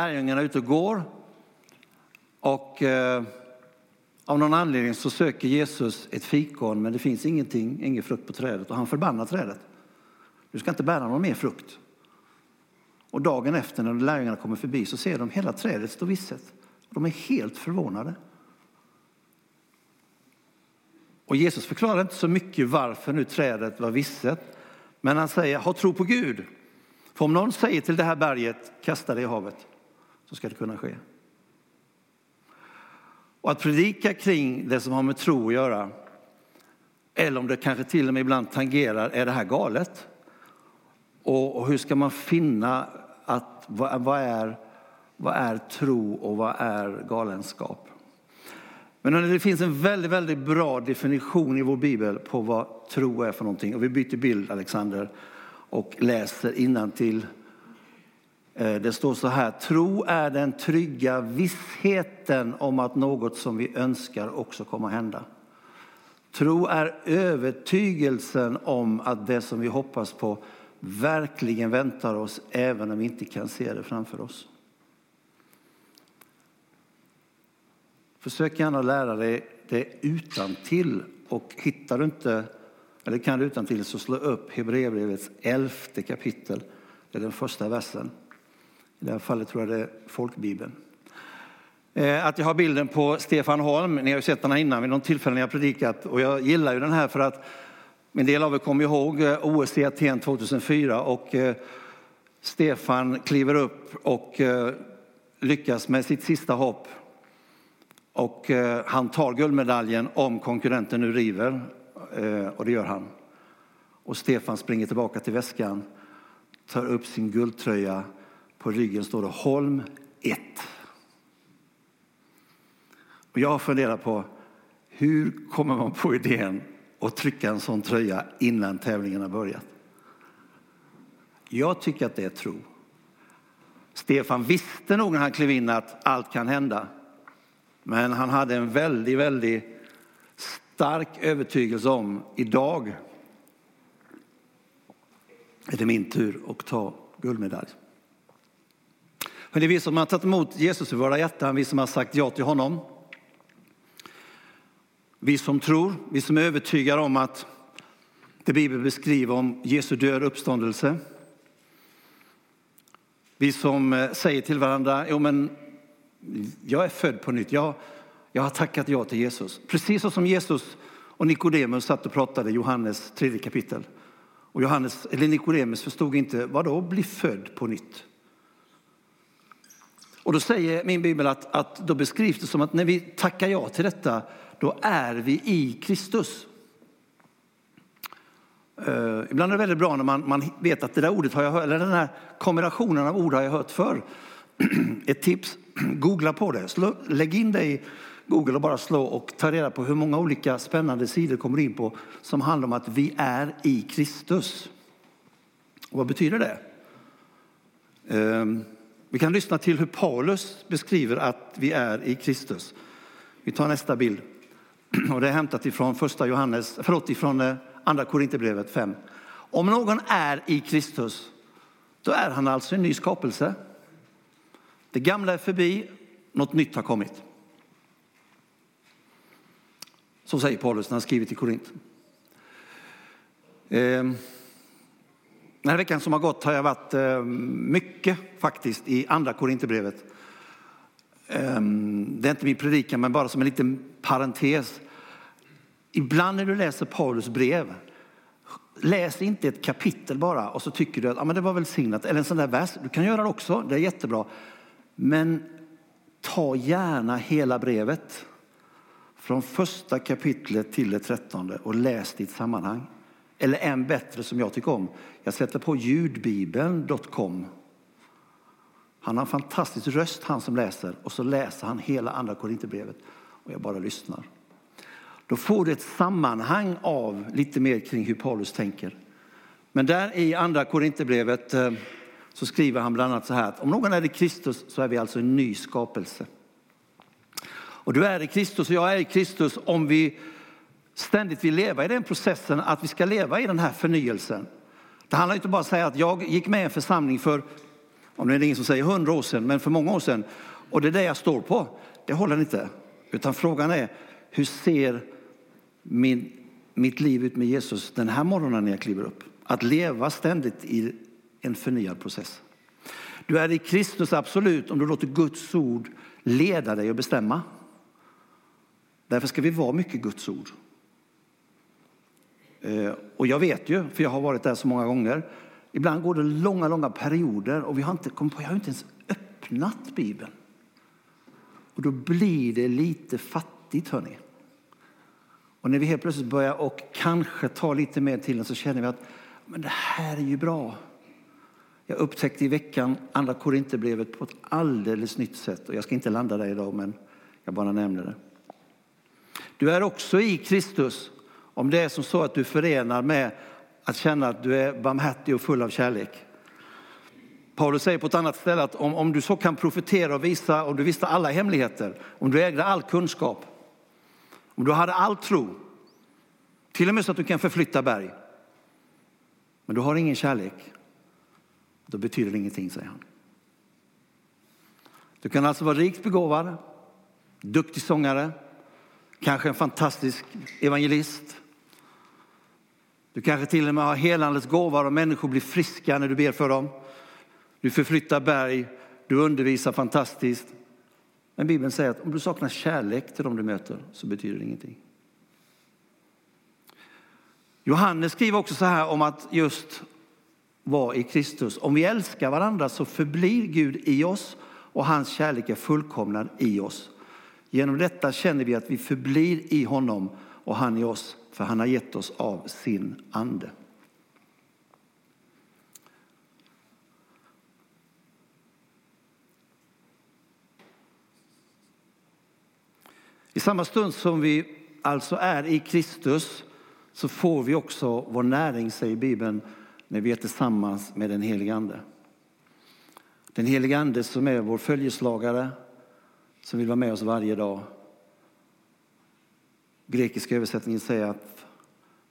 lärjungarna ute och går och eh, av någon anledning så söker Jesus ett fikon men det finns ingenting, ingen frukt på trädet och han förbannar trädet. Du ska inte bära någon mer frukt. Och dagen efter när lärjungarna kommer förbi så ser de hela trädet stå visset. De är helt förvånade. Och Jesus förklarar inte så mycket varför nu trädet var visset. Men han säger, ha tro på Gud. För om någon säger till det här berget, kasta det i havet, så ska det kunna ske. Och att predika kring det som har med tro att göra, eller om det kanske till och med ibland tangerar, är det här galet? Och, och hur ska man finna att vad, vad, är, vad är tro och vad är galenskap? Men det finns en väldigt, väldigt bra definition i vår bibel på vad tro är för någonting. Och vi byter bild, Alexander, och läser till. Eh, det står så här, tro är den trygga vissheten om att något som vi önskar också kommer att hända. Tro är övertygelsen om att det som vi hoppas på verkligen väntar oss även om vi inte kan se det framför oss. Försök gärna lära dig det utan till och hittar du inte, eller kan du utan till så slå upp Hebreerbrevets elfte kapitel. Det är den första versen. I det här fallet tror jag det är folkbibeln. Eh, att jag har bilden på Stefan Holm, ni har ju sett den här innan vid någon tillfälle när jag predikat och jag gillar ju den här för att en del av er kommer ihåg eh, OS i Aten 2004 och eh, Stefan kliver upp och lyckas med sitt sista hopp och han tar guldmedaljen om konkurrenten nu river. Och det gör han. Och Stefan springer tillbaka till väskan, tar upp sin guldtröja. På ryggen står det Holm 1. Och jag har funderat på hur kommer man på idén att trycka en sån tröja innan tävlingen har börjat? Jag tycker att det är tro. Stefan visste nog när han klev in att allt kan hända. Men han hade en väldigt, väldigt stark övertygelse om idag är det min tur att ta guldmedalj. Men det är vi som har tagit emot Jesus i våra hjärtan, vi som har sagt ja till honom. Vi som tror, vi som är övertygade om att det Bibeln beskriver om Jesu död och uppståndelse. Vi som eh, säger till varandra, jo men jag är född på nytt. Jag, jag har tackat ja till Jesus. Precis som Jesus och Nikodemus satt och pratade i Johannes tredje kapitel. Och Johannes, eller Nikodemus förstod inte, vad då bli född på nytt? Och då säger min bibel att, att då beskrivs det som att när vi tackar ja till detta, då är vi i Kristus. Uh, ibland är det väldigt bra när man, man vet att det där ordet har jag hört, eller den här kombinationen av ord har jag hört förr. Ett tips, googla på det. Slå, lägg in det i Google och bara slå och ta reda på hur många olika spännande sidor kommer in på som handlar om att vi är i Kristus. Och vad betyder det? Um, vi kan lyssna till hur Paulus beskriver att vi är i Kristus. Vi tar nästa bild. Och det är hämtat ifrån första Johannes, förlåt, ifrån eh, andra Korinthierbrevet 5. Om någon är i Kristus, då är han alltså en ny skapelse. Det gamla är förbi, något nytt har kommit. Så säger Paulus när han skriver till Korint. Eh, den här veckan som har gått har jag varit eh, mycket faktiskt i andra Korinthierbrevet. Ehm, det är inte min predikan men bara som en liten parentes. Ibland när du läser Paulus brev, läs inte ett kapitel bara och så tycker du att ah, men det var välsignat. Eller en sån där vers, du kan göra det också, det är jättebra. Men ta gärna hela brevet från första kapitlet till det trettonde och läs ditt sammanhang. Eller än bättre som jag tycker om, jag sätter på ljudbibeln.com. Han har en fantastisk röst han som läser och så läser han hela andra Korinthierbrevet och jag bara lyssnar. Då får du ett sammanhang av lite mer kring hur Paulus tänker. Men där i andra Korinthierbrevet eh, så skriver han bland annat så här att om någon är i Kristus så är vi alltså en ny skapelse. Och du är i Kristus och jag är i Kristus om vi ständigt vill leva i den processen att vi ska leva i den här förnyelsen. Det handlar inte bara om att säga att jag gick med i en församling för Om det är ingen som säger hundra år sedan, men för många år sedan. Och det är det jag står på. Det håller inte. Utan frågan är, hur ser min, mitt liv ut med Jesus den här morgonen när jag kliver upp? Att leva ständigt i en förnyad process. Du är i Kristus absolut om du låter Guds ord leda dig och bestämma. Därför ska vi vara mycket Guds ord. Eh, och jag vet ju, för jag har varit där så många gånger, ibland går det långa, långa perioder och vi har inte, kommit på, jag har inte ens öppnat Bibeln. Och då blir det lite fattigt, hörni. Och när vi helt plötsligt börjar och kanske tar lite mer till den så känner vi att men det här är ju bra. Jag upptäckte i veckan andra Korinthierbrevet på ett alldeles nytt sätt. Och jag ska inte landa där idag, men jag bara nämner det. Du är också i Kristus om det är som så att du förenar med att känna att du är barmhärtig och full av kärlek. Paulus säger på ett annat ställe att om, om du så kan profetera och visa, om du visste alla hemligheter, om du ägde all kunskap, om du hade all tro, till och med så att du kan förflytta berg, men du har ingen kärlek, då betyder det ingenting, säger han. Du kan alltså vara rikt begåvad, duktig sångare, kanske en fantastisk evangelist. Du kanske till och med har helandets gåva och människor blir friska när du ber för dem. Du förflyttar berg, du undervisar fantastiskt. Men Bibeln säger att om du saknar kärlek till dem du möter så betyder det ingenting. Johannes skriver också så här om att just vara i Kristus. Om vi älskar varandra så förblir Gud i oss och hans kärlek är fullkomnad i oss. Genom detta känner vi att vi förblir i honom och han i oss, för han har gett oss av sin ande. I samma stund som vi alltså är i Kristus så får vi också vår näring, säger Bibeln, när vi är tillsammans med den helige Ande. Den helige Ande som är vår följeslagare, som vill vara med oss varje dag. Grekiska översättningen säger att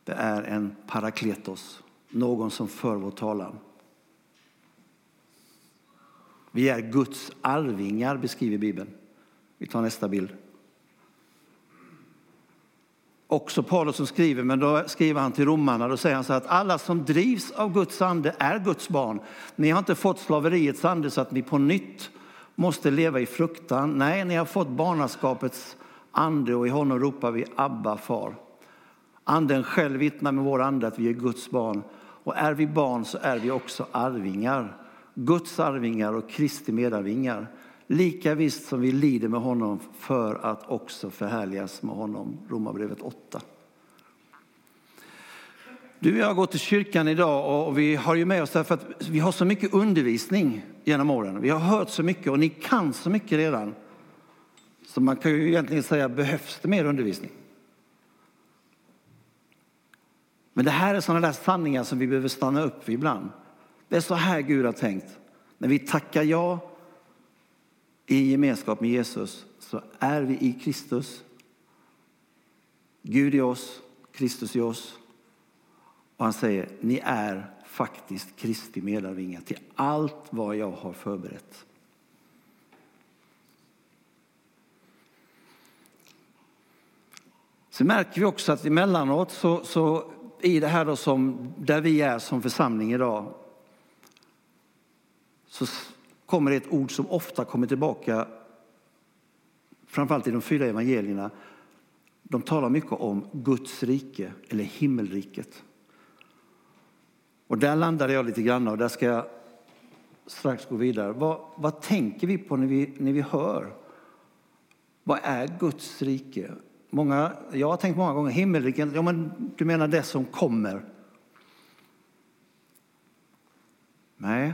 det är en parakletos, någon som för vår talan. Vi är Guds arvingar, beskriver Bibeln. Vi tar nästa bild också Paulus som skriver, men då skriver han till romarna. Då säger han så att alla som drivs av Guds ande är Guds barn. Ni har inte fått slaveriets ande så att ni på nytt måste leva i fruktan. Nej, ni har fått barnaskapets ande och i honom ropar vi Abba, far. Anden själv vittnar med vår ande att vi är Guds barn. Och är vi barn så är vi också arvingar. Guds arvingar och Kristi medarvingar lika visst som vi lider med honom för att också förhärligas med honom. Romarbrevet 8. Du och jag går till kyrkan idag och vi har ju med oss därför att vi har så mycket undervisning genom åren. Vi har hört så mycket och ni kan så mycket redan. Så man kan ju egentligen säga, behövs det mer undervisning? Men det här är sådana där sanningar som vi behöver stanna upp vid ibland. Det är så här Gud har tänkt. När vi tackar ja i gemenskap med Jesus så är vi i Kristus. Gud i oss, Kristus i oss. Och han säger, ni är faktiskt Kristi medarvingar till allt vad jag har förberett. Så märker vi också att emellanåt så, så i det här då som, där vi är som församling idag så kommer det ett ord som ofta kommer tillbaka, framförallt i de fyra evangelierna. De talar mycket om Guds rike, eller himmelriket. Och där landade jag lite grann och där ska jag strax gå vidare. Vad, vad tänker vi på när vi, när vi hör? Vad är Guds rike? Många, jag har tänkt många gånger, himmelriket, ja, men du menar det som kommer? Nej,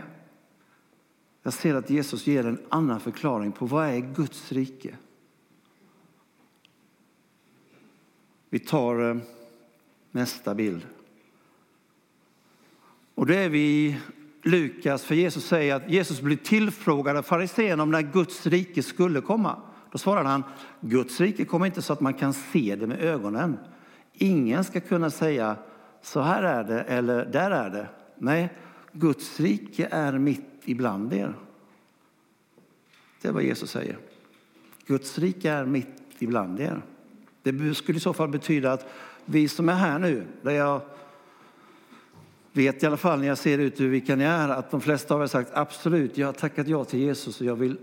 jag ser att Jesus ger en annan förklaring på vad är Guds rike. Vi tar eh, nästa bild. Och då är vi i Lukas, för Jesus säger att Jesus blir tillfrågad av fariséerna om när Guds rike skulle komma. Då svarade han, Guds rike kommer inte så att man kan se det med ögonen. Ingen ska kunna säga, så här är det eller där är det. Nej, Guds rike är mitt ibland er. Det är vad Jesus säger. Guds rike är mitt ibland er. Det skulle i så fall betyda att vi som är här nu, där jag vet i alla fall när jag ser ut hur vilka ni är, att de flesta av er har sagt absolut, jag har tackat ja till Jesus och jag vill,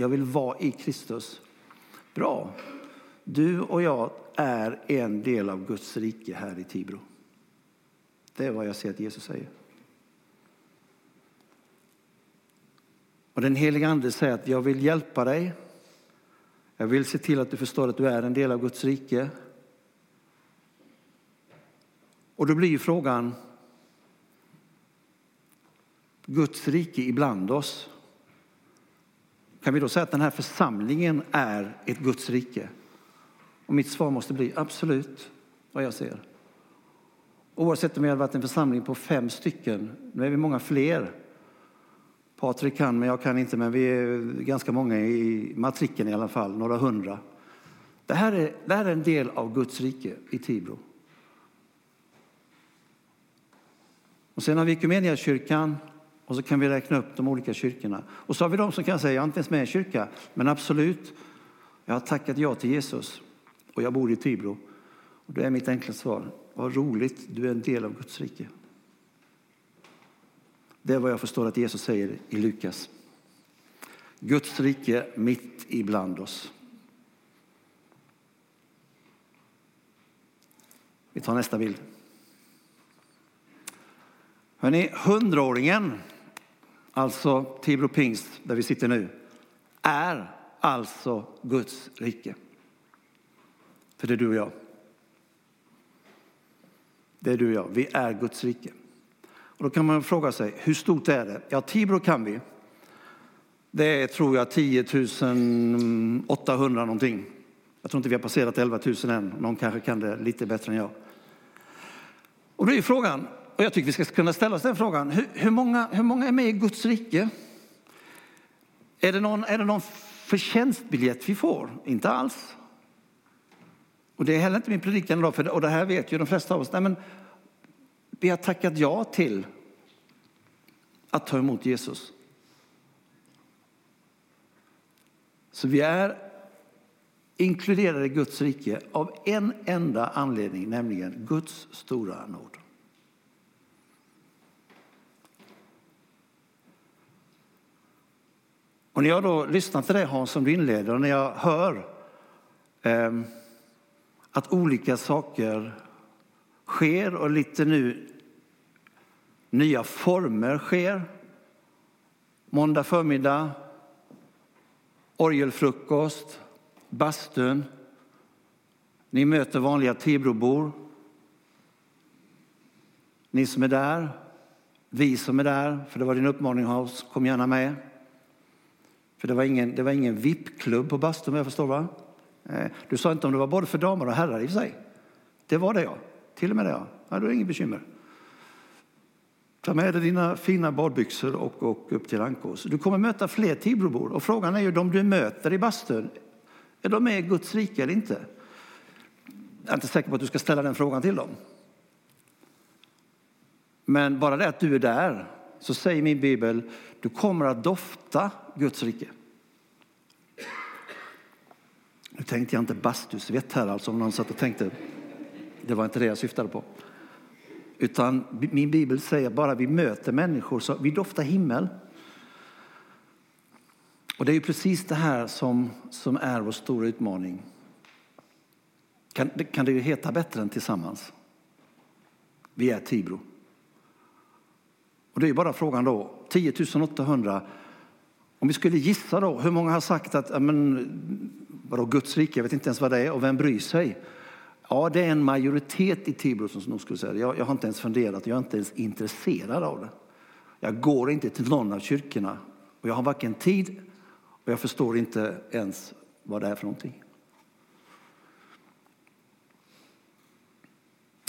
jag vill vara i Kristus. Bra. Du och jag är en del av Guds rike här i Tibro. Det är vad jag ser att Jesus säger. Och den heliga ande säger att jag vill hjälpa dig. Jag vill se till att du förstår att du är en del av Guds rike. Och då blir frågan, Guds rike ibland oss. Kan vi då säga att den här församlingen är ett Guds rike? Och mitt svar måste bli absolut, vad jag ser. Oavsett om vi hade varit en församling på fem stycken, nu är vi många fler. Patrik kan, men jag kan inte, men vi är ganska många i matriken i alla fall, några hundra. Det här är, det här är en del av Guds rike i Tibro. Och sen har vi kyrkan och så kan vi räkna upp de olika kyrkorna. Och så har vi de som kan säga, jag är inte ens med i kyrka, men absolut, jag har tackat ja till Jesus och jag bor i Tibro. Och då är mitt enkla svar, vad roligt, du är en del av Guds rike. Det är vad jag förstår att Jesus säger i Lukas. Guds rike mitt ibland oss. Vi tar nästa bild. Hörrni, hundraåringen, alltså Tibro pingst, där vi sitter nu, är alltså Guds rike. För det är du och jag. Det är du och jag. Vi är Guds rike. Och då kan man fråga sig, hur stort är det? Ja, Tibro kan vi. Det är, tror jag, 10 800 någonting. Jag tror inte vi har passerat 11 000 än. Någon kanske kan det lite bättre än jag. Och då är frågan, och jag tycker vi ska kunna ställa oss den frågan, hur, hur, många, hur många är med i Guds rike? Är det någon, är det någon förtjänstbiljett vi får? Inte alls. Och det är heller inte min predikan idag, för, och det här vet ju de flesta av oss. Nej, men vi har tackat ja till att ta emot Jesus. Så vi är inkluderade i Guds rike av en enda anledning, nämligen Guds stora nåd. Och när jag då lyssnar till dig Hans som du inleder och när jag hör eh, att olika saker sker och lite nu nya former sker. Måndag förmiddag, orgelfrukost, bastun. Ni möter vanliga Tibrobor. Ni som är där, vi som är där, för det var din uppmaning Hans, kom gärna med. För det var ingen, det var ingen VIP-klubb på bastun jag förstår va? Eh, du sa inte om det var både för damer och herrar i och för sig. Det var det ja, till och med det ja. ja du har inget bekymmer. Ta med dig dina fina badbyxor och, och upp till Ankås. Du kommer möta fler Tibrobor och frågan är ju de du möter i bastun, är de med i Guds rike eller inte? Jag är inte säker på att du ska ställa den frågan till dem. Men bara det att du är där, så säger min bibel, du kommer att dofta Guds rike. Nu tänkte jag inte bastusvett här alltså, om någon satt och tänkte. Det var inte det jag syftade på. Utan min bibel säger bara vi möter människor så vi doftar himmel. Och det är ju precis det här som, som är vår stora utmaning. Kan, kan det ju heta bättre än tillsammans? Vi är Tibro. Och det är bara frågan då, 10 800. Om vi skulle gissa då, hur många har sagt att, men, vadå Guds rike, jag vet inte ens vad det är och vem bryr sig? Ja, det är en majoritet i Tibro som nog skulle säga det. Jag, jag har inte ens funderat, jag är inte ens intresserad av det. Jag går inte till någon av kyrkorna och jag har varken tid och jag förstår inte ens vad det är för någonting.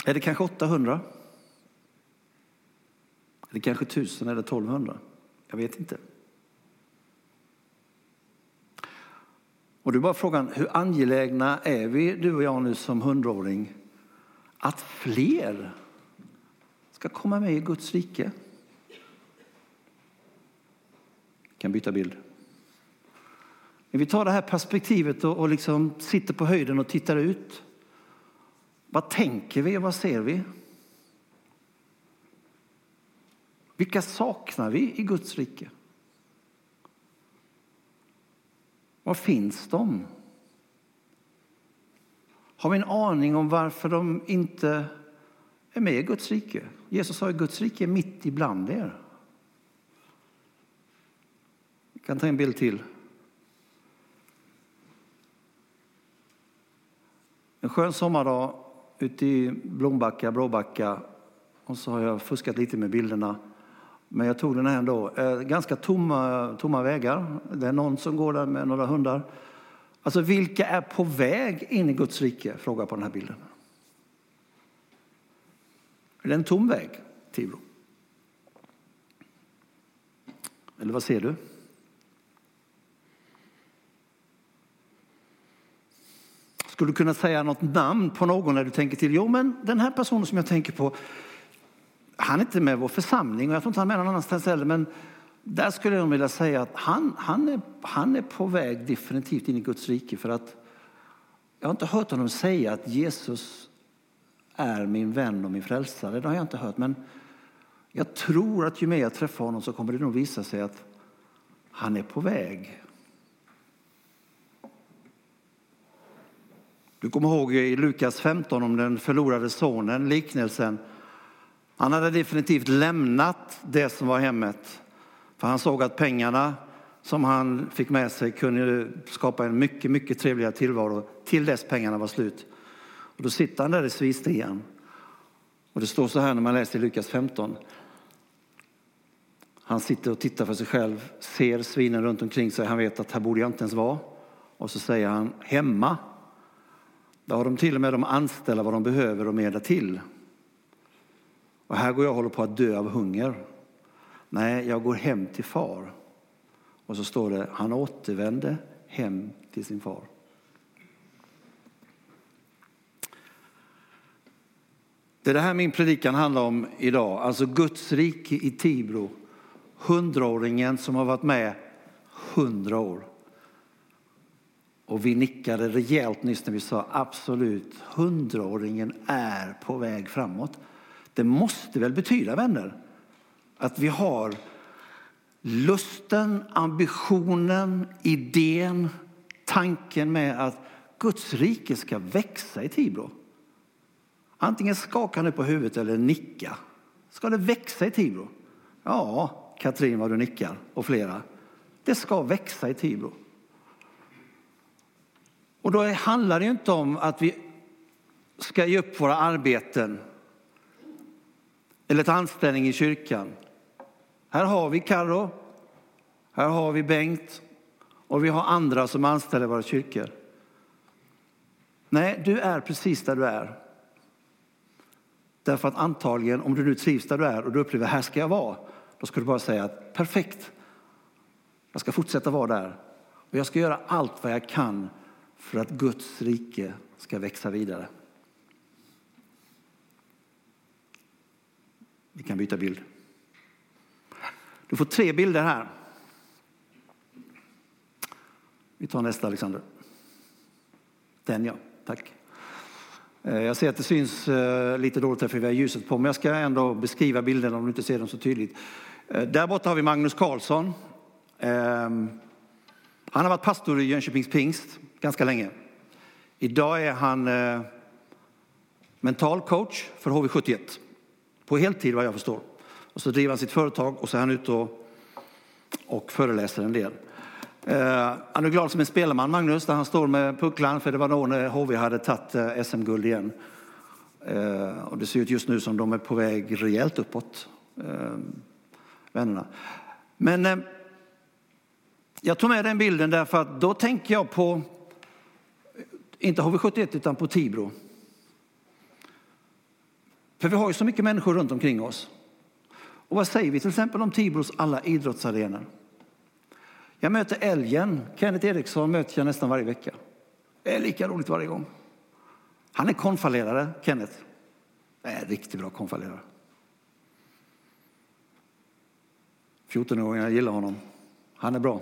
Är det kanske 800? Eller kanske 1000 eller 1200? Jag vet inte. Och då är bara frågan, hur angelägna är vi, du och jag nu som hundraåring, att fler ska komma med i Guds rike? kan byta bild. När vi tar det här perspektivet och, och liksom sitter på höjden och tittar ut. Vad tänker vi och vad ser vi? Vilka saknar vi i Guds rike? Var finns de? Har vi en aning om varför de inte är med i Guds rike? Jesus sa att Guds rike är mitt ibland er. Vi kan ta en bild till. En skön sommardag ute i Blombacka, Bråbacka. Och så har jag fuskat lite med bilderna. Men jag tog den här ändå. Eh, ganska tomma, tomma vägar. Det är någon som går där med några hundar. Alltså vilka är på väg in i Guds rike? Fråga på den här bilden. Är det en tom väg, Tibro? Eller vad ser du? Skulle du kunna säga något namn på någon när du tänker till? Jo, men den här personen som jag tänker på, han är inte med i vår församling och jag tror inte han är med någon annanstans heller. Men där skulle jag vilja säga att han, han, är, han är på väg definitivt in i Guds rike. För att jag har inte hört honom säga att Jesus är min vän och min frälsare. Det har jag inte hört. Men jag tror att ju mer jag träffar honom så kommer det nog visa sig att han är på väg. Du kommer ihåg i Lukas 15 om den förlorade sonen, liknelsen. Han hade definitivt lämnat det som var hemmet. För han såg att pengarna som han fick med sig kunde skapa en mycket, mycket trevligare tillvaro till dess pengarna var slut. Och då sitter han där i svistian. Och det står så här när man läser i Lukas 15. Han sitter och tittar för sig själv, ser svinen runt omkring sig. Han vet att här borde jag inte ens vara. Och så säger han hemma. Där har de till och med de anställda vad de behöver och mer till. Och här går jag och håller på att dö av hunger. Nej, jag går hem till far. Och så står det, han återvände hem till sin far. Det är det här min predikan handlar om idag, alltså Guds rike i Tibro. Hundraåringen som har varit med hundra år. Och vi nickade rejält nyss när vi sa absolut, hundraåringen är på väg framåt. Det måste väl betyda, vänner, att vi har lusten, ambitionen, idén, tanken med att Guds rike ska växa i Tibro. Antingen skaka nu på huvudet eller nicka. Ska det växa i Tibro? Ja, Katrin vad du nickar och flera. Det ska växa i Tibro. Och då handlar det inte om att vi ska ge upp våra arbeten eller ta anställning i kyrkan. Här har vi Karo, här har vi Bengt och vi har andra som anställer våra kyrkor. Nej, du är precis där du är. Därför att antagligen, om du nu trivs där du är och du upplever här ska jag vara, då ska du bara säga att perfekt, jag ska fortsätta vara där. Och jag ska göra allt vad jag kan för att Guds rike ska växa vidare. Vi kan byta bild. Du får tre bilder här. Vi tar nästa, Alexander. Den, ja. Tack. Eh, jag ser att det syns eh, lite dåligt här för vi har ljuset på, men jag ska ändå beskriva bilderna om du inte ser dem så tydligt. Eh, där borta har vi Magnus Karlsson. Ehm, han har varit pastor i Jönköpings pingst ganska länge. Idag är han mental coach för HV71 på heltid vad jag förstår. Och så driver han sitt företag och så är han ute och, och föreläser en del. Eh, han är glad som en spelman, Magnus, där han står med pucklan, för det var då när HV hade tagit eh, SM-guld igen. Eh, och det ser ut just nu som de är på väg rejält uppåt, eh, vännerna. Men eh, jag tog med den bilden därför att då tänker jag på, inte HV71 utan på Tibro. För vi har ju så mycket människor runt omkring oss. Och vad säger vi till exempel om Tibros alla idrottsarenor? Jag möter älgen, Kenneth Eriksson möter jag nästan varje vecka. Det är lika roligt varje gång. Han är konfalerare, Kenneth. är riktigt bra konfalerare. 14-åringar gillar honom. Han är bra.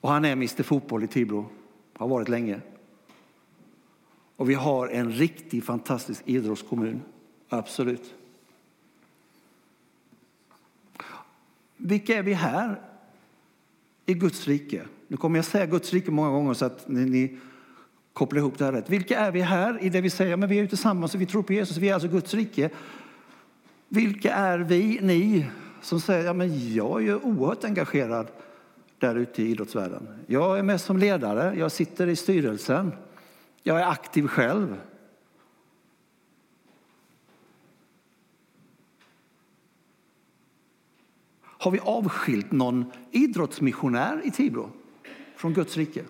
Och han är Mr Fotboll i Tibro. Har varit länge. Och vi har en riktig fantastisk idrottskommun. Absolut. Vilka är vi här i Guds rike? Nu kommer jag säga Guds rike många gånger så att ni, ni kopplar ihop det här rätt. Vilka är vi här i det vi säger? Men vi är ju tillsammans och vi tror på Jesus. Vi är alltså Guds rike. Vilka är vi, ni, som säger ja, men jag är ju oerhört engagerad där ute i idrottsvärlden. Jag är med som ledare, jag sitter i styrelsen, jag är aktiv själv. Har vi avskilt någon idrottsmissionär i Tibro från Guds rike?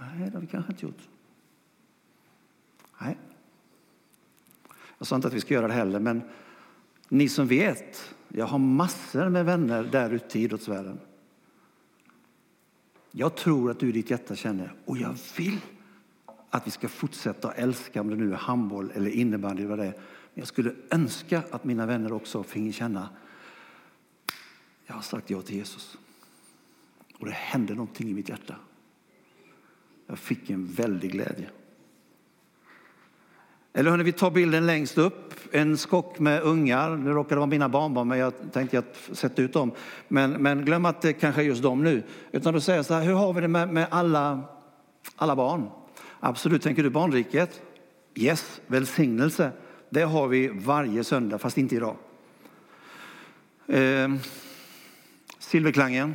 Nej, det har vi kanske inte gjort. Nej. Jag sa inte att vi ska göra det heller, men ni som vet, jag har massor med vänner där ute i idrottsvärlden. Jag tror att du i ditt hjärta känner, och jag vill att vi ska fortsätta älska, om det nu är handboll eller innebandy. Vad det är. Men jag skulle önska att mina vänner också finge känna, jag har sagt ja till Jesus. Och det hände någonting i mitt hjärta. Jag fick en väldig glädje. Eller hörni, vi tar bilden längst upp, en skock med ungar. Nu råkar det vara mina barnbarn, men jag tänkte att sätta ut dem. Men, men glöm att det kanske är just dem nu. Utan då säger jag så här, hur har vi det med, med alla, alla barn? Absolut, tänker du barnriket? Yes, välsignelse. Det har vi varje söndag, fast inte idag. Eh, silverklangen.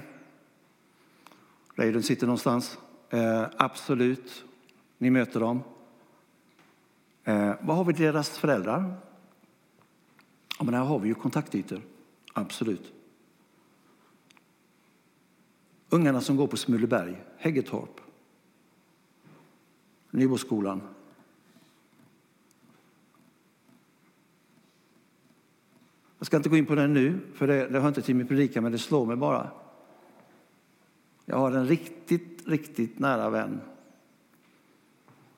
Reidun sitter någonstans. Eh, absolut, ni möter dem. Vad har vi deras föräldrar? Ja, men här har vi ju kontaktytor. Absolut. Ungarna som går på Smuleberg, Häggetorp, Nyboskolan. Jag ska inte gå in på det nu, för det, det hör inte till min predikan, men det slår mig bara. Jag har en riktigt, riktigt nära vän,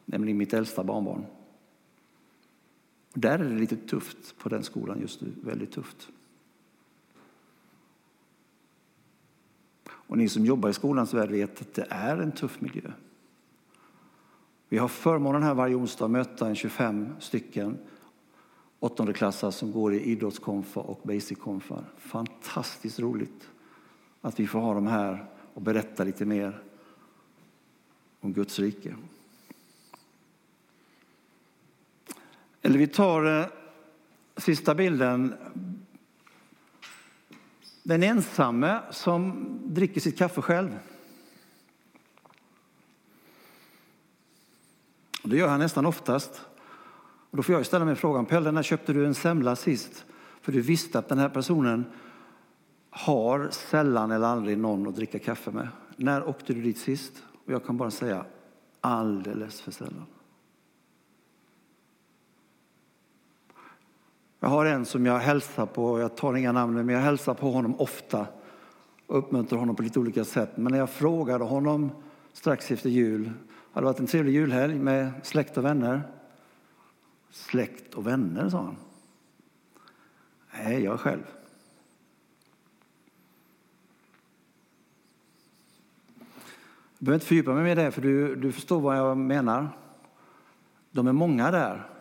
nämligen mitt äldsta barnbarn. Och där är det lite tufft på den skolan just nu, väldigt tufft. Och ni som jobbar i skolans värld vet att det är en tuff miljö. Vi har förmånen här varje onsdag att möta en 25 stycken åttondeklassare som går i idrottskonfa och basic-konfa. Fantastiskt roligt att vi får ha dem här och berätta lite mer om Guds rike. Eller vi tar eh, sista bilden. Den ensamme som dricker sitt kaffe själv. Och det gör han nästan oftast. Och då får jag ställa mig frågan, Pelle, när köpte du en semla sist? För du visste att den här personen har sällan eller aldrig någon att dricka kaffe med. När åkte du dit sist? Och jag kan bara säga alldeles för sällan. Jag har en som jag hälsar på, jag tar inga namn men jag hälsar på honom ofta och uppmuntrar honom på lite olika sätt. Men när jag frågade honom strax efter jul, hade det varit en trevlig julhelg med släkt och vänner? Släkt och vänner, sa han. Nej, jag själv. Jag behöver inte fördjupa mig med det, för du, du förstår vad jag menar. De är många där.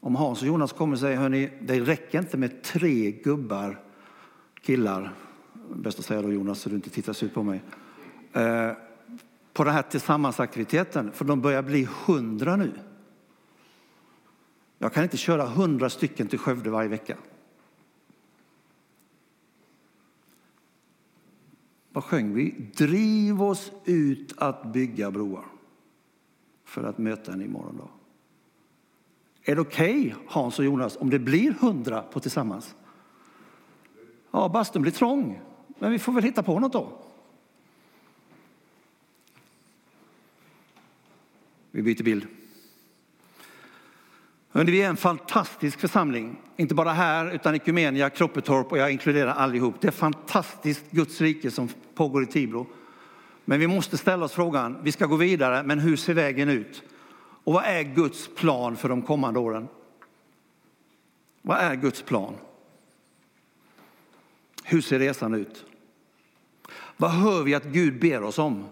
Om Hans och Jonas kommer och säger, hörni, det räcker inte med tre gubbar, killar, bäst att säga då Jonas så du inte tittar ut på mig, eh, på den här tillsammansaktiviteten, för de börjar bli hundra nu. Jag kan inte köra hundra stycken till Skövde varje vecka. Vad sjöng vi? Driv oss ut att bygga broar för att möta en imorgon dag. Är det okej, okay, Hans och Jonas, om det blir hundra på tillsammans? Ja, bastun blir trång, men vi får väl hitta på något då. Vi byter bild. Hörrni, vi är en fantastisk församling, inte bara här utan i Kumenia, Kroppetorp och jag inkluderar allihop. Det är fantastiskt Guds rike som pågår i Tibro. Men vi måste ställa oss frågan, vi ska gå vidare, men hur ser vägen ut? Och vad är Guds plan för de kommande åren? Vad är Guds plan? Hur ser resan ut? Vad hör vi att Gud ber oss om?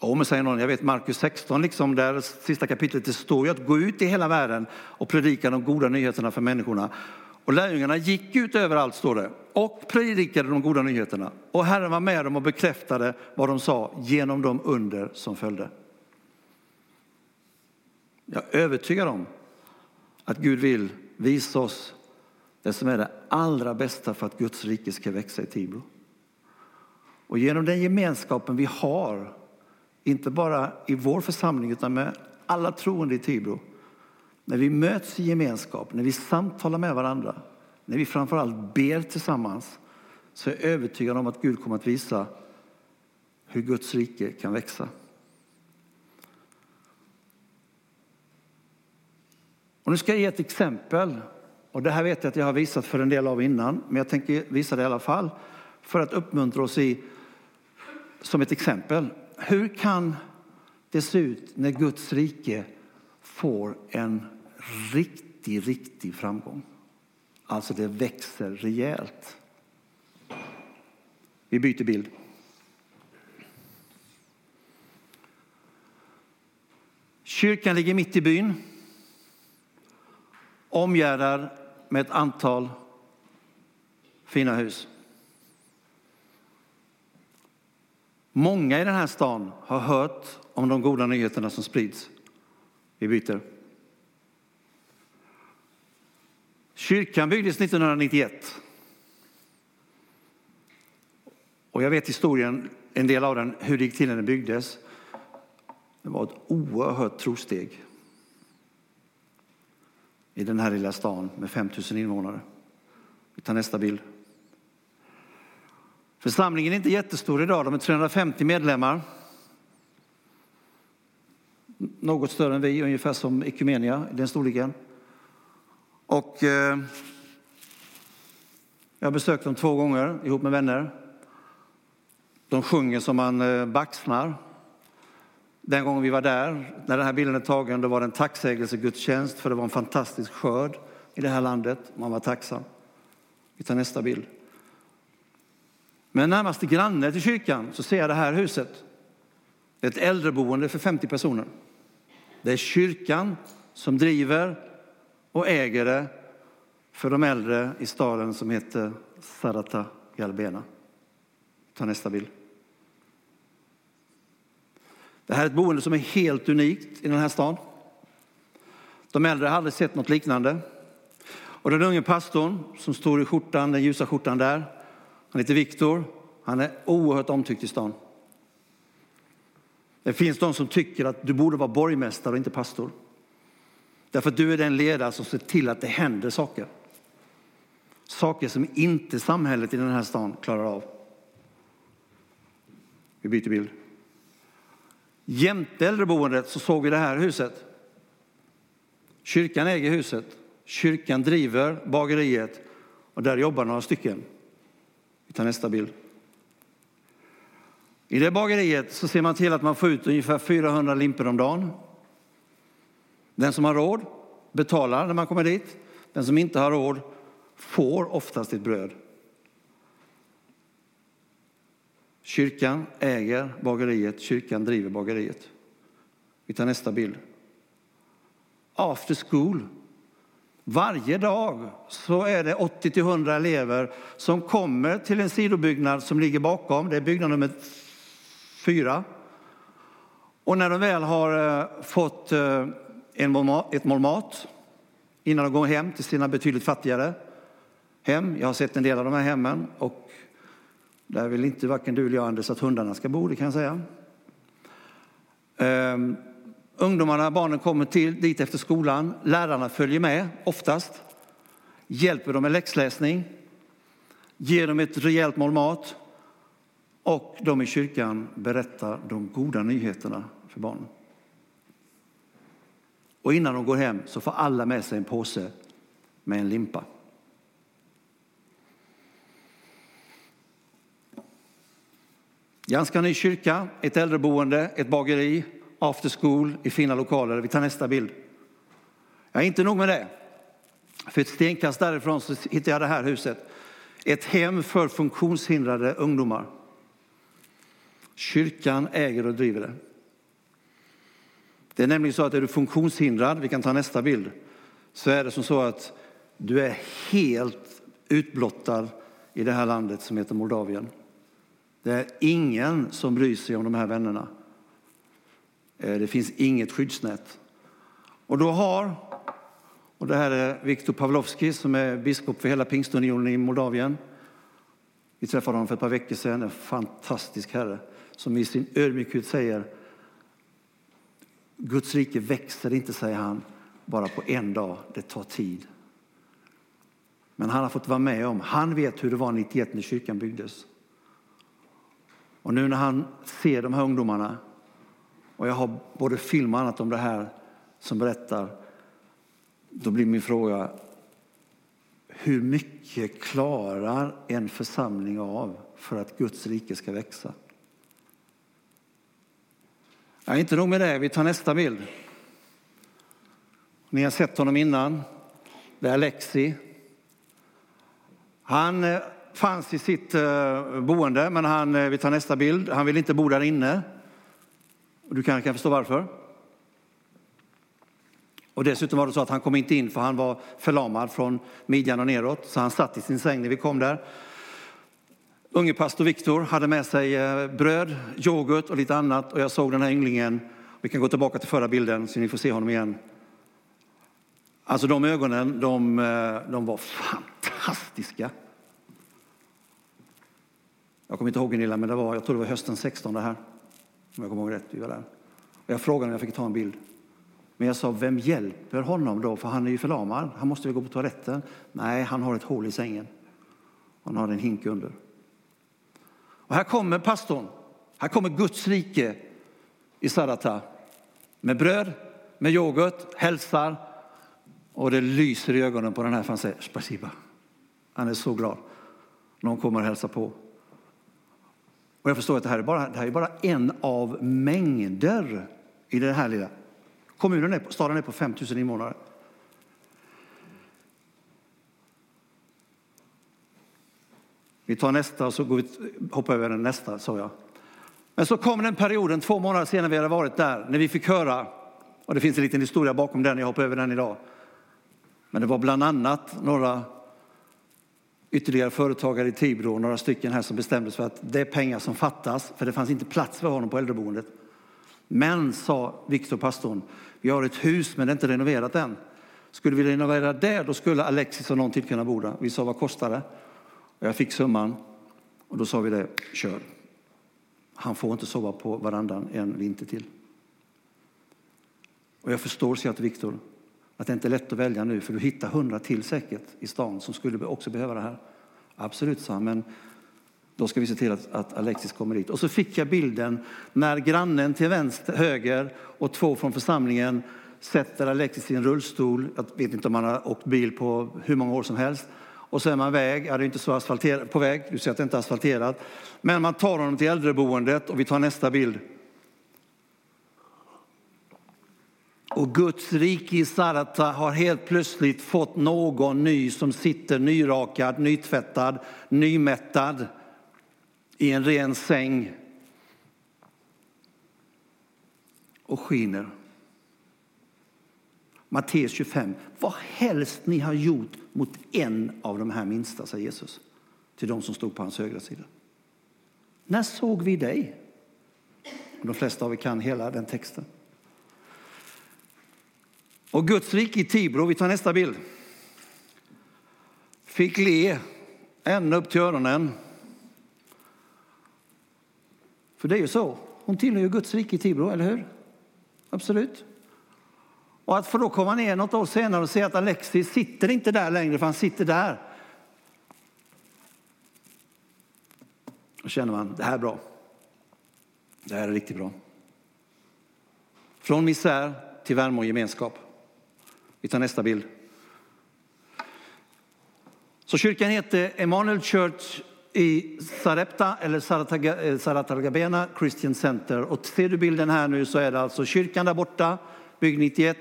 Ja, men säger någon, jag vet Markus 16, liksom där sista kapitlet, det står ju att gå ut i hela världen och predika de goda nyheterna för människorna. Och lärjungarna gick ut överallt, står det, och predikade de goda nyheterna. Och Herren var med dem och bekräftade vad de sa genom de under som följde. Jag är övertygad om att Gud vill visa oss det som är det allra bästa för att Guds rike ska växa i Tibro. Och genom den gemenskapen vi har, inte bara i vår församling utan med alla troende i Tibro, när vi möts i gemenskap, när vi samtalar med varandra, när vi framförallt ber tillsammans, så är jag övertygad om att Gud kommer att visa hur Guds rike kan växa. Och nu ska jag ge ett exempel. Och det här vet jag att jag har visat för en del av innan, men jag tänker visa det i alla fall för att uppmuntra oss i, som ett exempel. Hur kan det se ut när Guds rike får en riktig, riktig framgång? Alltså det växer rejält. Vi byter bild. Kyrkan ligger mitt i byn omgärdad med ett antal fina hus. Många i den här stan har hört om de goda nyheterna som sprids. Vi byter. Kyrkan byggdes 1991. Och jag vet historien, en del av den, hur det gick till när den byggdes. Det var ett oerhört trosteg i den här lilla stan med 5 000 invånare. Vi tar nästa bild. Församlingen är inte jättestor idag, de är 350 medlemmar. Något större än vi, ungefär som Ekumenia i den storleken. Och eh, jag har besökt dem två gånger ihop med vänner. De sjunger som man eh, baxnar. Den gången vi var där, när den här bilden är tagen, då var det en tacksägelsegudstjänst för det var en fantastisk skörd i det här landet. Man var tacksam. Vi tar nästa bild. Men närmaste granne till kyrkan så ser jag det här huset. Det är ett äldreboende för 50 personer. Det är kyrkan som driver och äger det för de äldre i staden som heter Sarata Galbena. Ta nästa bild. Det här är ett boende som är helt unikt i den här stan. De äldre har aldrig sett något liknande. Och den unge pastorn som står i skjortan, den ljusa skjortan där, han heter Viktor. Han är oerhört omtyckt i stan. Det finns de som tycker att du borde vara borgmästare och inte pastor. Därför att du är den ledare som ser till att det händer saker. Saker som inte samhället i den här stan klarar av. Vi byter bild. Jämte äldreboendet så såg vi det här huset. Kyrkan äger huset. Kyrkan driver bageriet och där jobbar några stycken. Vi tar nästa bild. I det bageriet så ser man till att man får ut ungefär 400 limper om dagen. Den som har råd betalar när man kommer dit. Den som inte har råd får oftast ett bröd. Kyrkan äger bageriet, kyrkan driver bageriet. Vi tar nästa bild. After school. Varje dag så är det 80-100 elever som kommer till en sidobyggnad som ligger bakom. Det är byggnad nummer fyra. Och när de väl har eh, fått eh, ett mål mat innan de går hem till sina betydligt fattigare hem. Jag har sett en del av de här hemmen och där vill inte varken du eller jag, Anders, att hundarna ska bo, det kan jag säga. Um, ungdomarna, barnen kommer till, dit efter skolan. Lärarna följer med, oftast. Hjälper dem med läxläsning. Ger dem ett rejält mål mat. Och de i kyrkan berättar de goda nyheterna för barnen. Och innan de går hem så får alla med sig en påse med en limpa. Ganska ny kyrka, ett äldreboende, ett bageri, after school i fina lokaler. Vi tar nästa bild. Ja, inte nog med det. För ett stenkast därifrån så hittade jag det här huset. Ett hem för funktionshindrade ungdomar. Kyrkan äger och driver det. Det är nämligen så att är du funktionshindrad, vi kan ta nästa bild, så är det som så att du är helt utblottad i det här landet som heter Moldavien. Det är ingen som bryr sig om de här vännerna. Eh, det finns inget skyddsnät. Och då har, och det här är Viktor Pavlovski som är biskop för hela pingstunionen i Moldavien. Vi träffade honom för ett par veckor sedan, en fantastisk herre som i sin ödmjukhet säger Guds rike växer inte, säger han, bara på en dag. Det tar tid. Men han har fått vara med om, han vet hur det var 91 när kyrkan byggdes. Och nu när han ser de här ungdomarna, och jag har både film och annat om det här som berättar, då blir min fråga, hur mycket klarar en församling av för att Guds rike ska växa? Ja, inte nog med det, vi tar nästa bild. Ni har sett honom innan. Det är Alexi. Han eh, fanns i sitt eh, boende, men han, eh, vi tar nästa bild. Han vill inte bo där inne. Du kanske kan förstå varför. Och dessutom var det så att han kom inte in för han var förlamad från midjan och neråt, så han satt i sin säng när vi kom där. Unge pastor Viktor hade med sig eh, bröd, yoghurt och lite annat och jag såg den här ynglingen. Vi kan gå tillbaka till förra bilden så ni får se honom igen. Alltså de ögonen, de, eh, de var fantastiska. Jag kommer inte ihåg Gunilla, men det var, jag tror det var hösten 16 det här. Om jag kommer ihåg rätt, vi var där. Och jag frågade om jag fick ta en bild. Men jag sa, vem hjälper honom då? För han är ju förlamad. Han måste ju gå på toaletten? Nej, han har ett hål i sängen. Han har en hink under. Och här kommer pastorn. Här kommer Guds rike i Sarata. Med bröd, med yoghurt, hälsar. Och det lyser i ögonen på den här för han säger spasiba. Han är så glad. Någon kommer och hälsar på. Och jag förstår att det här är bara, det här är bara en av mängder i det här lilla. Kommunen är, staden är på 5 000 invånare. Vi tar nästa och så går vi, hoppar över den nästa, sa jag. Men så kom den perioden, två månader senare vi hade varit där, när vi fick höra, och det finns en liten historia bakom den, jag hoppar över den idag. Men det var bland annat några ytterligare företagare i Tibro, några stycken här som bestämde sig för att det är pengar som fattas, för det fanns inte plats för honom på äldreboendet. Men, sa Viktor pastorn, vi har ett hus men det är inte renoverat än. Skulle vi renovera det, då skulle Alexis och någon till kunna bo där. Vi sa, vad kostar det? Och jag fick summan och då sa vi det, kör. Han får inte sova på varandan en vinter till. Och jag förstår, säger jag till Viktor, att det inte är lätt att välja nu, för du hittar hundra till säkert i stan som skulle också behöva det här. Absolut, sa han, men då ska vi se till att, att, Alexis kommer dit. Och så fick jag bilden när grannen till vänster, höger och två från församlingen sätter Alexis i en rullstol. Jag vet inte om han har åkt bil på hur många år som helst. Och så är man väg, ja, det är inte så asfalterat, på väg, du ser att det inte är asfalterat. Men man tar honom till äldreboendet och vi tar nästa bild. Och Guds rike i Sarata har helt plötsligt fått någon ny som sitter nyrakad, nytvättad, nymättad i en ren säng och skiner. Matteus 25. Vad helst ni har gjort mot en av de här minsta, säger Jesus till de som stod på hans högra sida. När såg vi dig? De flesta av er kan hela den texten. Och Guds rike i Tibro, vi tar nästa bild, fick le ända upp till öronen. För det är ju så, hon tillhör ju Guds rike i Tibro, eller hur? Absolut. Och att få då komma ner något år senare och se att Alexis sitter inte där längre, för han sitter där. Då känner man, det här är bra. Det här är riktigt bra. Från misär till värme och gemenskap. Vi tar nästa bild. Så kyrkan heter Emanuel Church i Sarepta eller Saratalgabena eh, Christian Center. Och ser du bilden här nu så är det alltså kyrkan där borta, Bygg 91.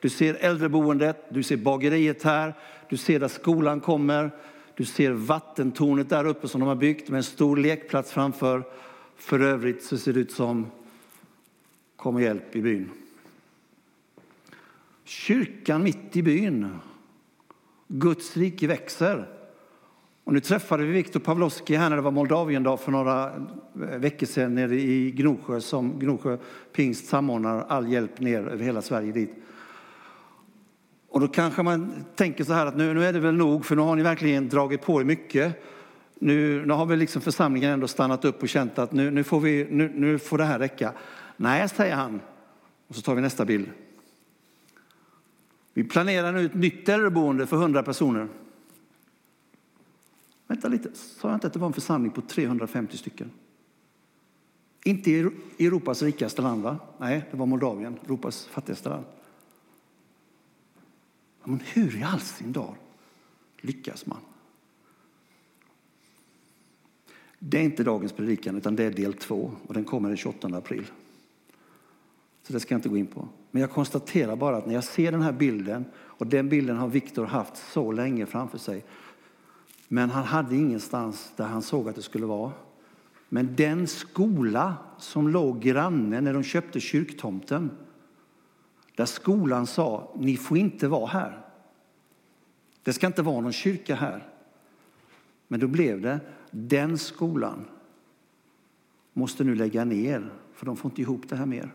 Du ser äldreboendet, du ser bageriet här, du ser där skolan kommer, du ser vattentornet där uppe som de har byggt med en stor lekplats framför. För övrigt så ser det ut som Kom och hjälp i byn. Kyrkan mitt i byn. Guds rike växer. Och nu träffade vi Viktor Pavlovski här när det var Moldaviendag för några eh, veckor sedan nere i Gnosjö som Gnosjö pingst samordnar all hjälp ner över hela Sverige dit. Och då kanske man tänker så här att nu, nu är det väl nog för nu har ni verkligen dragit på er mycket. Nu, nu har väl liksom församlingen ändå stannat upp och känt att nu, nu, får, vi, nu, nu får det här räcka. Nej, säger han. Och så tar vi nästa bild. Vi planerar nu ett nytt äldreboende för 100 personer. Vänta lite, sa jag inte att det var en församling på 350 stycken? Inte i Europas rikaste land, va? Nej, det var Moldavien, Europas fattigaste land. Men hur i all sin dag lyckas man? Det är inte dagens predikan, utan det är del två och den kommer den 28 april. Så det ska jag inte gå in på. Men jag konstaterar bara att när jag ser den här bilden, och den bilden har Viktor haft så länge framför sig, men han hade ingenstans där han såg att det skulle vara. Men den skola som låg granne när de köpte kyrktomten, där skolan sa, ni får inte vara här. Det ska inte vara någon kyrka här. Men då blev det, den skolan måste nu lägga ner, för de får inte ihop det här mer.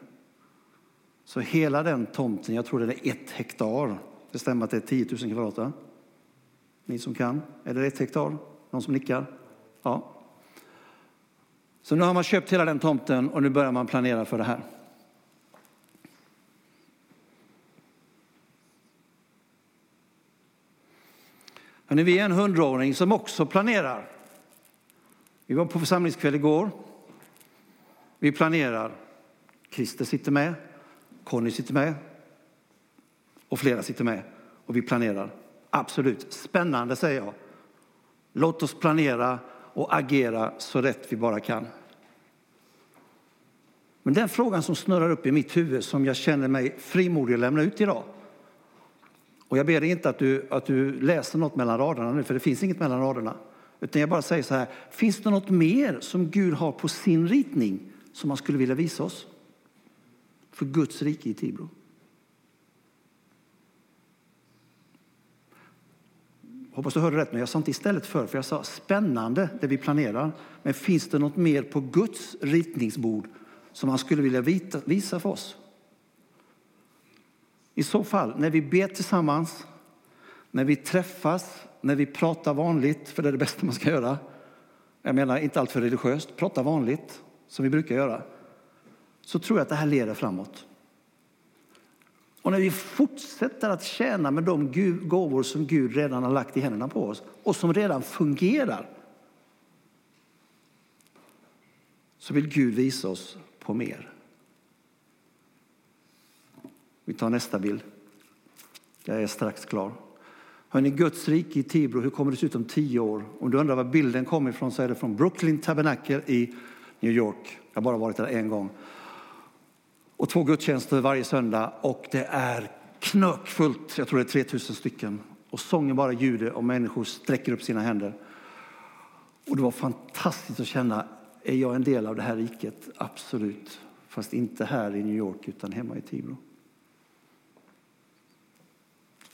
Så hela den tomten, jag tror det är ett hektar, det stämmer att det är 10 000 kvadrat, va? Ni som kan, är det ett hektar? Någon som nickar? Ja. Så nu har man köpt hela den tomten och nu börjar man planera för det här. Hörrni, vi är en hundraåring som också planerar. Vi var på församlingskväll igår. Vi planerar. Christer sitter med. Conny sitter med och flera sitter med och vi planerar. Absolut, spännande säger jag. Låt oss planera och agera så rätt vi bara kan. Men den frågan som snurrar upp i mitt huvud som jag känner mig frimodig att lämna ut idag. Och jag ber dig inte att du, att du läser något mellan raderna nu, för det finns inget mellan raderna. Utan jag bara säger så här, finns det något mer som Gud har på sin ritning som han skulle vilja visa oss? för Guds rike i Tibro. Hoppas du hörde rätt, men jag sa inte istället för, för jag sa spännande det vi planerar. Men finns det något mer på Guds ritningsbord som han skulle vilja visa för oss? I så fall, när vi ber tillsammans, när vi träffas, när vi pratar vanligt, för det är det bästa man ska göra. Jag menar inte allt för religiöst, prata vanligt som vi brukar göra så tror jag att det här leder framåt. Och när vi fortsätter att tjäna med de gåvor som Gud redan har lagt i händerna på oss och som redan fungerar så vill Gud visa oss på mer. Vi tar nästa bild. Jag är strax klar. Hörrni, Guds rike i Tibro, hur kommer det se ut om tio år? Om du undrar var bilden kommer ifrån så är det från Brooklyn Tabernacle i New York. Jag har bara varit där en gång och två gudstjänster varje söndag och det är knökfullt. Jag tror det är 3000 stycken. Och sången bara ljuder och människor sträcker upp sina händer. Och det var fantastiskt att känna, är jag en del av det här riket? Absolut. Fast inte här i New York utan hemma i Tibro.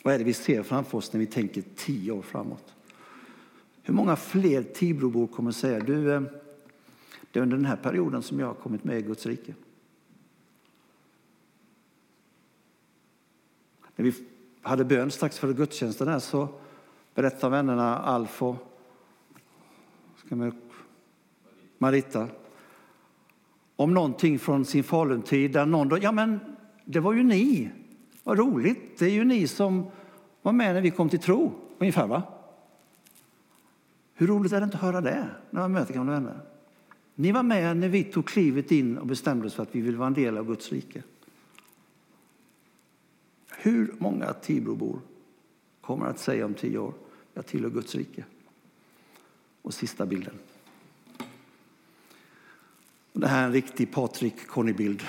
Vad är det vi ser framför oss när vi tänker tio år framåt? Hur många fler Tibrobor kommer säga, du, eh, det är under den här perioden som jag har kommit med i Guds rike? När vi hade bön strax före gudstjänsten här så berättade vännerna Alf och Marita om någonting från sin Faluntid där någon då, ja men det var ju ni, vad roligt, det är ju ni som var med när vi kom till tro, ungefär va? Hur roligt är det inte att höra det när man möter gamla vänner? Ni var med när vi tog klivet in och bestämde oss för att vi vill vara en del av Guds rike. Hur många Tibrobor kommer att säga om tio år, jag tillhör Guds rike? Och sista bilden. Det här är en riktig Patrik Conny-bild.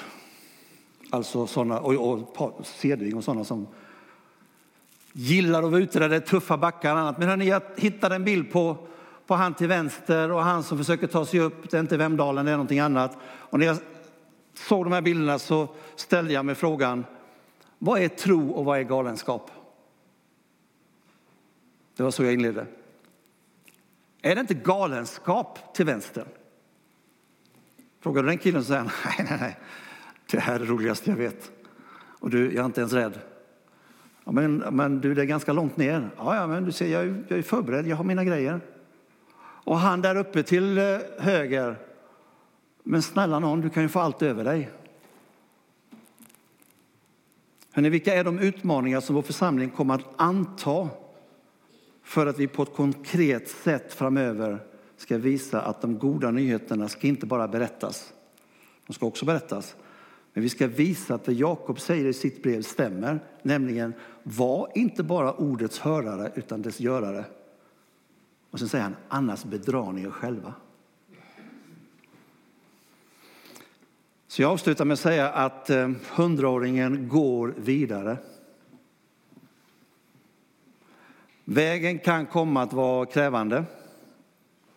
Alltså sådana, och, och Cedving och sådana som gillar att vara ute där det är tuffa backar och annat. Men hörni, jag hittade en bild på, på han till vänster och han som försöker ta sig upp. Det är inte Vemdalen, det är någonting annat. Och när jag såg de här bilderna så ställde jag mig frågan, vad är tro och vad är galenskap? Det var så jag inledde. Är det inte galenskap till vänster? Frågar du den killen så säger han, nej, nej, nej, det här är det roligaste jag vet. Och du, jag är inte ens rädd. Ja, men, men du, det är ganska långt ner. Ja, ja men du ser, jag är, jag är förberedd, jag har mina grejer. Och han där uppe till eh, höger, men snälla någon, du kan ju få allt över dig. Hörrni, vilka är de utmaningar som vår församling kommer att anta för att vi på ett konkret sätt framöver ska visa att de goda nyheterna ska inte bara berättas, de ska också berättas. Men vi ska visa att det Jakob säger i sitt brev stämmer, nämligen var inte bara ordets hörare utan dess görare. Och sen säger han, annars bedrar ni er själva. Så jag avslutar med att säga att eh, hundraåringen går vidare. Vägen kan komma att vara krävande.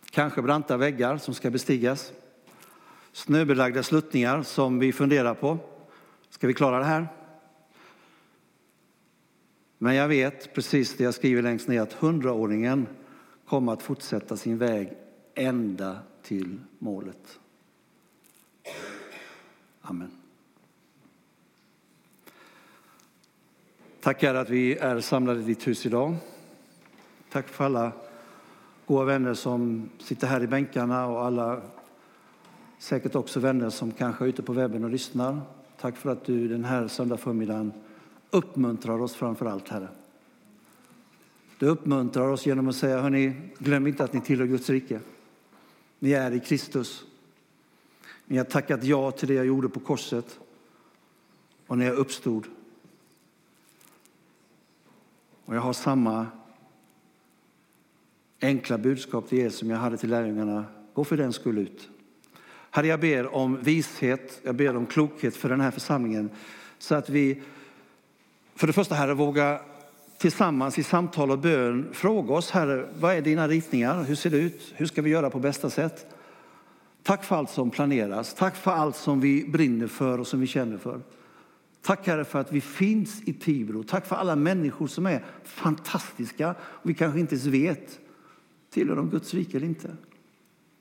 Kanske branta väggar som ska bestigas. Snöbelagda sluttningar som vi funderar på. Ska vi klara det här? Men jag vet, precis det jag skriver längst ner, att hundraåringen kommer att fortsätta sin väg ända till målet. Amen. Tack Herre att vi är samlade i ditt hus idag. Tack för alla goda vänner som sitter här i bänkarna och alla säkert också vänner som kanske är ute på webben och lyssnar. Tack för att du den här söndag förmiddagen uppmuntrar oss framför allt, Herre. Du uppmuntrar oss genom att säga, hörni, glöm inte att ni tillhör Guds rike. Ni är i Kristus. Ni har tackat ja till det jag gjorde på korset och när jag uppstod. Och jag har samma enkla budskap till er som jag hade till lärjungarna. Gå för den skull ut. Herre, jag ber om vishet, jag ber om klokhet för den här församlingen så att vi för det första, Herre, vågar tillsammans i samtal och bön fråga oss, Herre, vad är dina ritningar? Hur ser det ut? Hur ska vi göra på bästa sätt? Tack för allt som planeras. Tack för allt som vi brinner för och som vi känner för. Tack Herre för att vi finns i Tibro. Tack för alla människor som är fantastiska och vi kanske inte ens vet tillhör de Guds rike eller inte.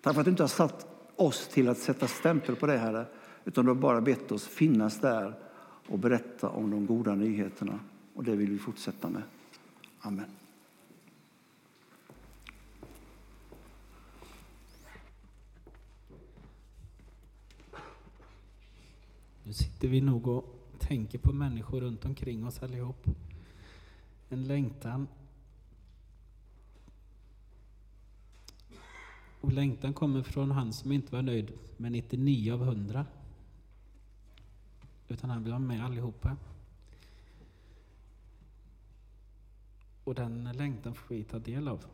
Tack för att du inte har satt oss till att sätta stämpel på det Herre, utan du har bara bett oss finnas där och berätta om de goda nyheterna. Och det vill vi fortsätta med. Amen. Nu sitter vi nog och tänker på människor runt omkring oss allihop. En längtan. Och längtan kommer från han som inte var nöjd med 99 av 100. Utan han vill ha med allihopa. Och den längtan får vi ta del av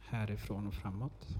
härifrån och framåt.